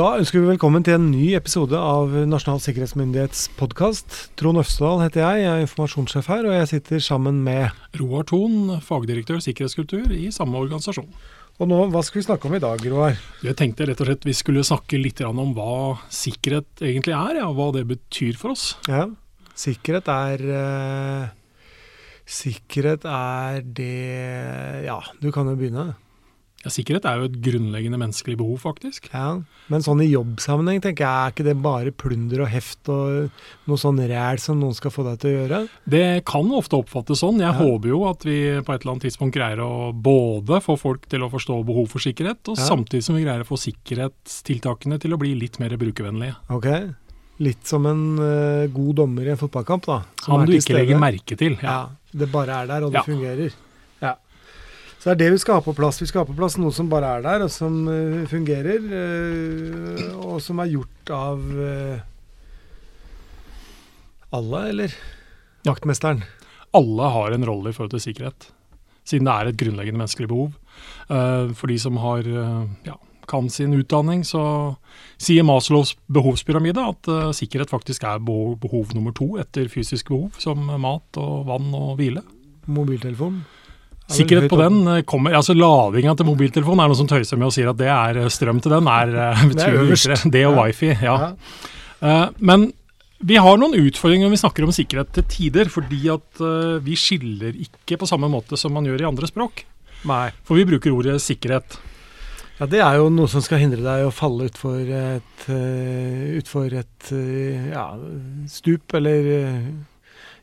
Da ønsker vi velkommen til en ny episode av Nasjonal sikkerhetsmyndighets podkast. Trond Øfsedal heter jeg, jeg er informasjonssjef her, og jeg sitter sammen med Roar Thon, fagdirektør sikkerhetskultur i samme organisasjon. Og nå, Hva skal vi snakke om i dag, Roar? Jeg tenkte rett og slett vi skulle snakke litt om hva sikkerhet egentlig er, ja, hva det betyr for oss. Ja, Sikkerhet er uh, Sikkerhet er det Ja, du kan jo begynne. Ja, Sikkerhet er jo et grunnleggende menneskelig behov, faktisk. Ja, Men sånn i jobbsammenheng, tenker jeg, er ikke det bare plunder og heft og noe sånn ræl som noen skal få deg til å gjøre? Det kan ofte oppfattes sånn. Jeg ja. håper jo at vi på et eller annet tidspunkt greier å både få folk til å forstå behov for sikkerhet, og ja. samtidig som vi greier å få sikkerhetstiltakene til å bli litt mer brukervennlige. Ok. Litt som en uh, god dommer i en fotballkamp, da. Som du ikke legger merke til. Ja. ja. Det bare er der, og det fungerer. Så det er det vi skal ha på plass. Vi skal ha på plass noe som bare er der, og som uh, fungerer. Uh, og som er gjort av uh, alle, eller? Jaktmesteren. Alle har en rolle i forhold til sikkerhet, siden det er et grunnleggende menneskelig behov. for de som har, ja, kan sin utdanning, så sier Maslows behovspyramide at sikkerhet faktisk er behov, behov nummer to etter fysisk behov, som mat og vann og hvile. Mobiltelefon? Sikkerhet på den eh, kommer altså Ladinga til mobiltelefonen er noe som tøyser med og sier at det er eh, strøm til den, er uh, betydelig viktigere. Det og ja. wifi, ja. ja. Men vi har noen utfordringer når vi snakker om sikkerhet til tider, fordi at vi skiller ikke på samme måte som man gjør i andre språk. Nei. For vi bruker ordet sikkerhet. Ja, Det er jo noe som skal hindre deg å falle utfor et, utfor et ja, stup, eller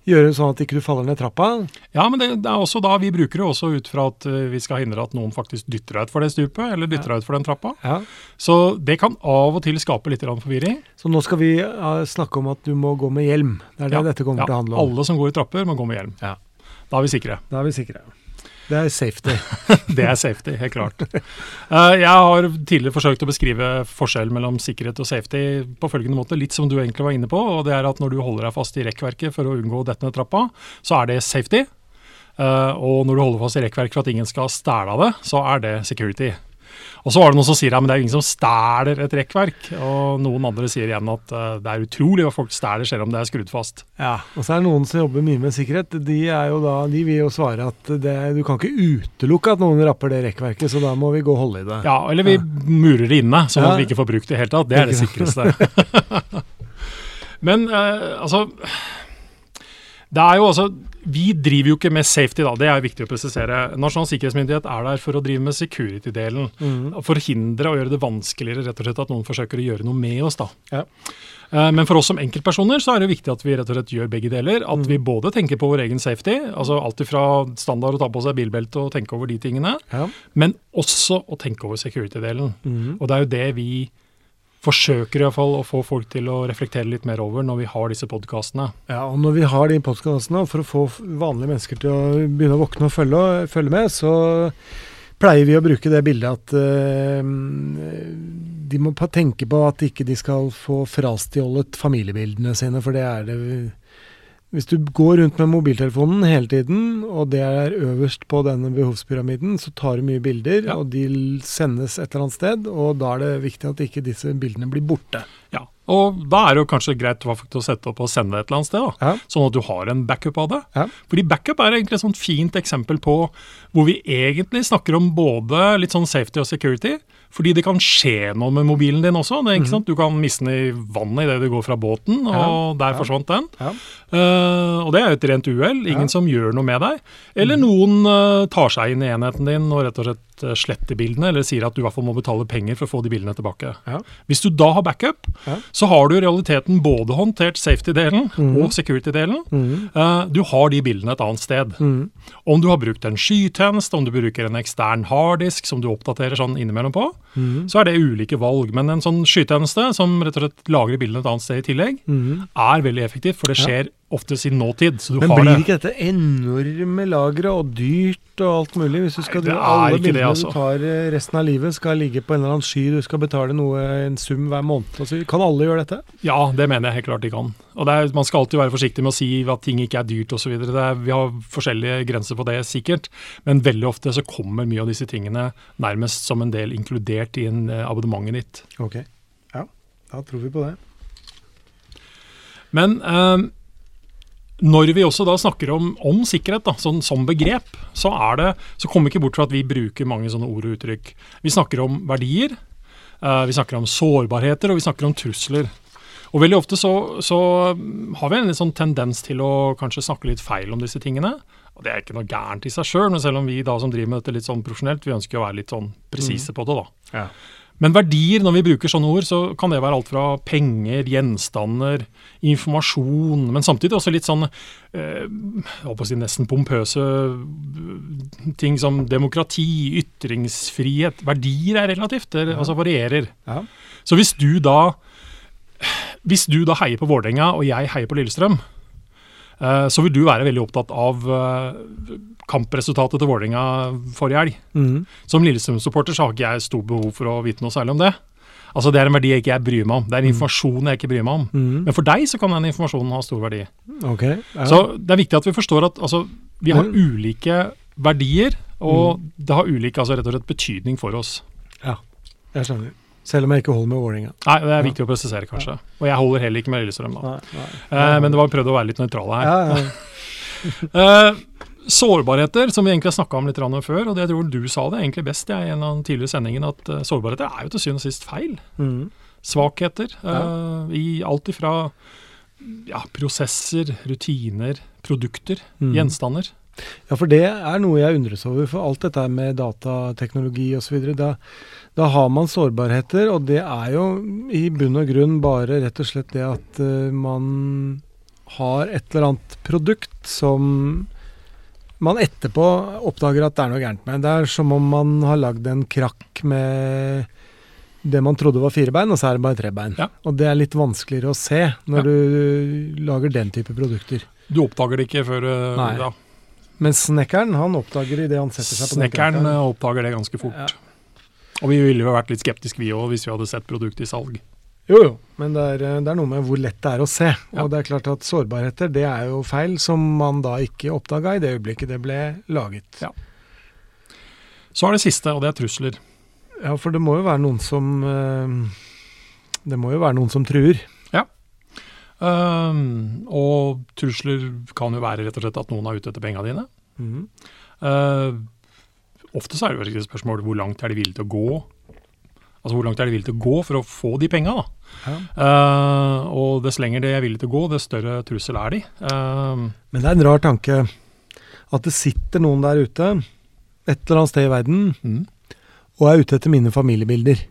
gjøre sånn at ikke du faller ned trappa? Ja, men det, det, er også da vi bruker det også ut fra at uh, vi skal hindre at noen faktisk dytter deg utfor det stupet, eller dytter deg ja. utfor den trappa. Ja. Så det kan av og til skape litt forvirring. Så nå skal vi uh, snakke om at du må gå med hjelm. Det er det ja. dette kommer til å handle om. Ja, Alle som går i trapper, må gå med hjelm. Da er vi sikre. Da er vi sikre. Det er safety. det er safety, helt klart. Uh, jeg har tidligere forsøkt å beskrive forskjellen mellom sikkerhet og safety på følgende måte, litt som du egentlig var inne på. og det er at Når du holder deg fast i rekkverket for å unngå dette ned trappa, så er det safety. Uh, og når du holder fast i rekkverket for at ingen skal stæle av det, så er det security. Og så var det noen som sier ja, men det er ingen som stjeler et rekkverk. Og noen andre sier igjen at uh, det er utrolig hva folk stjeler selv om det er skrudd fast. Ja, Og så er det noen som jobber mye med sikkerhet. De, er jo da, de vil jo svare at det, du kan ikke utelukke at noen rapper det rekkverket, så da må vi gå og holde i det. Ja, eller vi ja. murer det inne, sånn ja. at vi ikke får brukt det i det hele tatt. Det er det sikreste. men uh, altså det er jo altså, Vi driver jo ikke med safety, da, det er viktig å presisere. Nasjonal sikkerhetsmyndighet er der for å drive med security-delen. Mm. Forhindre og gjøre det vanskeligere rett og slett at noen forsøker å gjøre noe med oss. da. Ja. Eh, men for oss som enkeltpersoner så er det viktig at vi rett og slett gjør begge deler. At mm. vi både tenker på vår egen safety, altså alt fra standard å ta på seg bilbelte og tenke over de tingene, ja. men også å tenke over security-delen. Mm. Og det er jo det vi forsøker iallfall å få folk til å reflektere litt mer over når vi har disse podkastene. Ja, og når vi har de podkastene, for å få vanlige mennesker til å begynne å våkne og følge, følge med, så pleier vi å bruke det bildet at uh, de må tenke på at ikke de skal få frastjålet familiebildene sine, for det er det hvis du går rundt med mobiltelefonen hele tiden, og det er øverst på denne behovspyramiden, så tar du mye bilder, ja. og de sendes et eller annet sted. Og da er det viktig at ikke disse bildene blir borte. Ja, og da er det jo kanskje greit å sette opp og sende det et eller annet sted. da, ja. Sånn at du har en backup av det. Ja. Fordi backup er egentlig et sånt fint eksempel på hvor vi egentlig snakker om både litt sånn safety og security, fordi det kan skje noe med mobilen din også. Det, mm. Du kan miste den i vannet idet du går fra båten, og ja, der ja. forsvant den. Ja. Uh, og det er jo et rent uhell. Ingen som gjør noe med deg. Eller mm. noen uh, tar seg inn i enheten din og rett og slett uh, sletter bildene, eller sier at du i hvert fall må betale penger for å få de bildene tilbake. Hvis du da har backup, så har du i realiteten både håndtert safety-delen mm. og security-delen. Mm. du har de bildene et annet sted. Mm. Om du har brukt en skytjeneste, om du bruker en ekstern harddisk som du oppdaterer sånn innimellom på, Mm. Så er det ulike valg. Men en sånn skytjeneste som rett og slett lagrer bildene et annet sted i tillegg, mm. er veldig effektivt, for det skjer ja. Oftest i nåtid. Så du Men blir ikke dette enorme lageret og dyrt og alt mulig? Hvis du skal Nei, alle bildene det, altså. du tar eh, resten av livet skal ligge på en eller annen sky, du skal betale noe, en sum hver måned. Altså, kan alle gjøre dette? Ja, det mener jeg helt klart de kan. Og er, Man skal alltid være forsiktig med å si at ting ikke er dyrt osv. Vi har forskjellige grenser på det, sikkert. Men veldig ofte så kommer mye av disse tingene nærmest som en del inkludert i en, uh, abonnementet ditt. Okay. Da tror vi på det. Men eh, når vi også da snakker om, om sikkerhet da, sånn, som begrep, så, er det, så kommer vi ikke bort fra at vi bruker mange sånne ord og uttrykk. Vi snakker om verdier, eh, vi snakker om sårbarheter, og vi snakker om trusler. Og veldig ofte så, så har vi en litt sånn tendens til å kanskje snakke litt feil om disse tingene. Og Det er ikke noe gærent i seg sjøl, men selv om vi da som driver med dette litt sånn profesjonelt, vi ønsker å være litt sånn presise mm. på det. da. Ja. Men verdier, når vi bruker sånne ord, så kan det være alt fra penger, gjenstander, informasjon, men samtidig også litt sånn eh, si nesten pompøse ting som demokrati, ytringsfrihet. Verdier er relativt, det ja. altså varierer. Ja. Så hvis du da hvis du da heier på Vålerenga, og jeg heier på Lillestrøm, eh, så vil du være veldig opptatt av eh, kampresultatet til Vålerenga forrige helg. Mm. Som Lillestrøm-supporter så har ikke jeg stort behov for å vite noe særlig om det. Altså Det er en verdi jeg ikke bryr meg om. Det er en informasjon jeg ikke bryr meg om. Mm. Men for deg så kan den informasjonen ha stor verdi. Okay, ja. Så det er viktig at vi forstår at altså, vi har mm. ulike verdier, og mm. det har ulik altså, rett og slett betydning for oss. Ja, jeg skjønner. Selv om jeg ikke holder med Vålerenga. Nei, det er viktig å presisere, kanskje. Og jeg holder heller ikke med Lillestrøm, da. Nei, nei. Eh, men det var prøvd å være litt nøytrale her. Ja, ja. eh, Sårbarheter, som vi egentlig har snakka om litt før, og det jeg tror du sa det egentlig best i en av den tidligere sendingen, at uh, sårbarheter er jo til syvende og sist feil. Mm. Svakheter uh, ja. i alt ifra ja, prosesser, rutiner, produkter, mm. gjenstander. Ja, for det er noe jeg undres over. For alt dette med datateknologi osv. Da, da har man sårbarheter, og det er jo i bunn og grunn bare rett og slett det at uh, man har et eller annet produkt som man etterpå oppdager at det er noe gærent med. Det er som om man har lagd en krakk med det man trodde var fire bein, og så er det bare tre bein. Ja. Og det er litt vanskeligere å se når ja. du lager den type produkter. Du oppdager det ikke før uh, Nei. Ja. Men snekkeren han oppdager det han setter seg på Snekkeren uh, oppdager det ganske fort. Og vi ville jo vært litt skeptiske vi òg, hvis vi hadde sett produktet i salg. Jo, jo, men det er, det er, noe med hvor lett det er å se. Ja. Og det er klart at sårbarheter det er jo feil som man da ikke oppdaga i det øyeblikket det ble laget. Ja. Så er det siste, og det er trusler. Ja, for det må jo være noen som eh, Det må jo være noen som truer. Um, og trusler kan jo være rett og slett at noen er ute etter pengene dine. Mm. Uh, ofte så er det jo et spørsmål hvor langt er de villige til å gå Altså hvor langt er de villige til å gå for å få de penga? Ja. Uh, og dess lenger de er villige til å gå, dess større trussel er de. Uh, Men det er en rar tanke at det sitter noen der ute et eller annet sted i verden mm. og er ute etter mine familiebilder.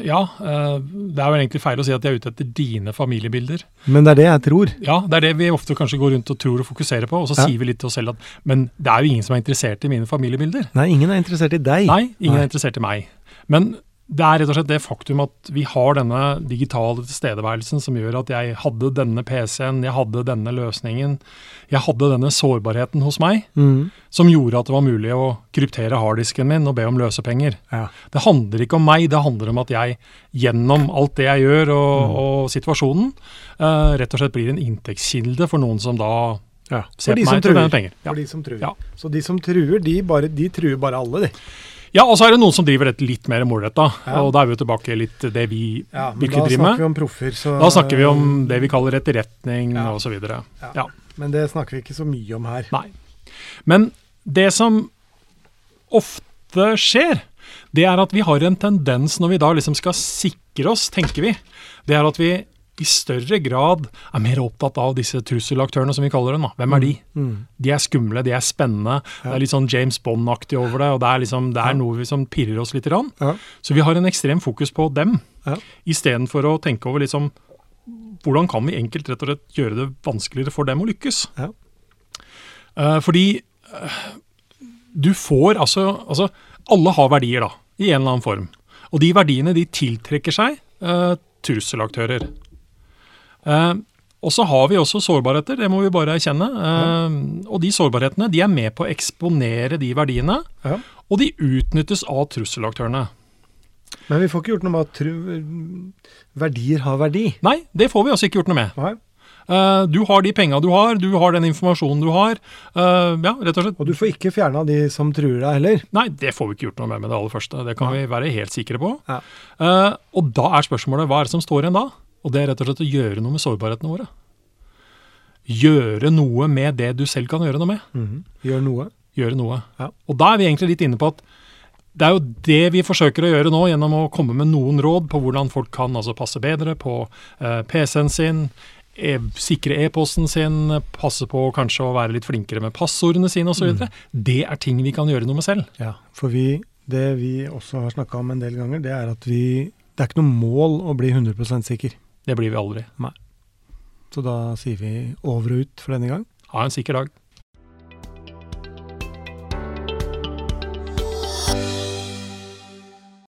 Ja, eh, det er jo egentlig feil å si at de er ute etter dine familiebilder. Men det er det jeg tror. Ja, det er det vi ofte kanskje går rundt og tror og fokuserer på. Og så ja. sier vi litt til oss selv at men det er jo ingen som er interessert i mine familiebilder. Nei, ingen er interessert i deg. Nei, ingen Nei. er interessert i meg. Men det er rett og slett det faktum at vi har denne digitale tilstedeværelsen som gjør at jeg hadde denne PC-en, jeg hadde denne løsningen, jeg hadde denne sårbarheten hos meg, mm. som gjorde at det var mulig å kryptere harddisken min og be om løsepenger. Ja. Det handler ikke om meg, det handler om at jeg gjennom alt det jeg gjør og, mm. og situasjonen, uh, rett og slett blir en inntektskilde for noen som da ja. ser på meg til denne penger. Ja. For de som truer. Så de som truer, de, bare, de truer bare alle, de. Ja, og så er det noen som driver dette litt mer målretta. Ja. Og da er vi jo tilbake litt det vi ja, virkelig driver med. Da snakker vi om proffer. Så, da snakker vi om det vi kaller etterretning ja. osv. Ja. ja. Men det snakker vi ikke så mye om her. Nei. Men det som ofte skjer, det er at vi har en tendens når vi da liksom skal sikre oss, tenker vi, det er at vi i større grad er mer opptatt av disse trusselaktørene, som vi kaller dem. Da. Hvem er de? Mm. mm. De er skumle, de er spennende. Ja. Det er litt sånn James Bond-aktig over det. og Det er, liksom, det er ja. noe som pirrer oss litt. Ja. Så vi har en ekstrem fokus på dem, ja. istedenfor å tenke over liksom, hvordan kan vi enkelt rett og slett gjøre det vanskeligere for dem å lykkes. Ja. Uh, fordi uh, du får altså, altså Alle har verdier, da, i en eller annen form. Og de verdiene de tiltrekker seg uh, trusselaktører. Uh, og så har vi også sårbarheter, det må vi bare erkjenne. Uh, og de sårbarhetene de er med på å eksponere de verdiene, ja. og de utnyttes av trusselaktørene. Men vi får ikke gjort noe med at verdier har verdi? Nei, det får vi også ikke gjort noe med. Nei. du har de penga du har, du har den informasjonen du har. Ja, rett og slett. Og du får ikke fjerna de som truer deg heller? Nei, det får vi ikke gjort noe med med det aller første. Det kan ja. vi være helt sikre på. Ja. Og da er spørsmålet hva er det som står igjen da? Og det er rett og slett å gjøre noe med sårbarhetene våre. Gjøre noe med det du selv kan gjøre noe med. Mm -hmm. Gjøre noe. Gjøre noe. Ja. Og da er vi egentlig litt inne på at det er jo det vi forsøker å gjøre nå, gjennom å komme med noen råd på hvordan folk kan altså passe bedre på eh, PC-en sin, e sikre e-posten sin, passe på kanskje å være litt flinkere med passordene sine osv. Mm. Det er ting vi kan gjøre noe med selv. Ja, for vi, det vi også har snakka om en del ganger, det er at vi Det er ikke noe mål å bli 100% sikker. Det blir vi aldri. Nei. Så da sier vi over og ut for denne gang. Ha en sikker dag.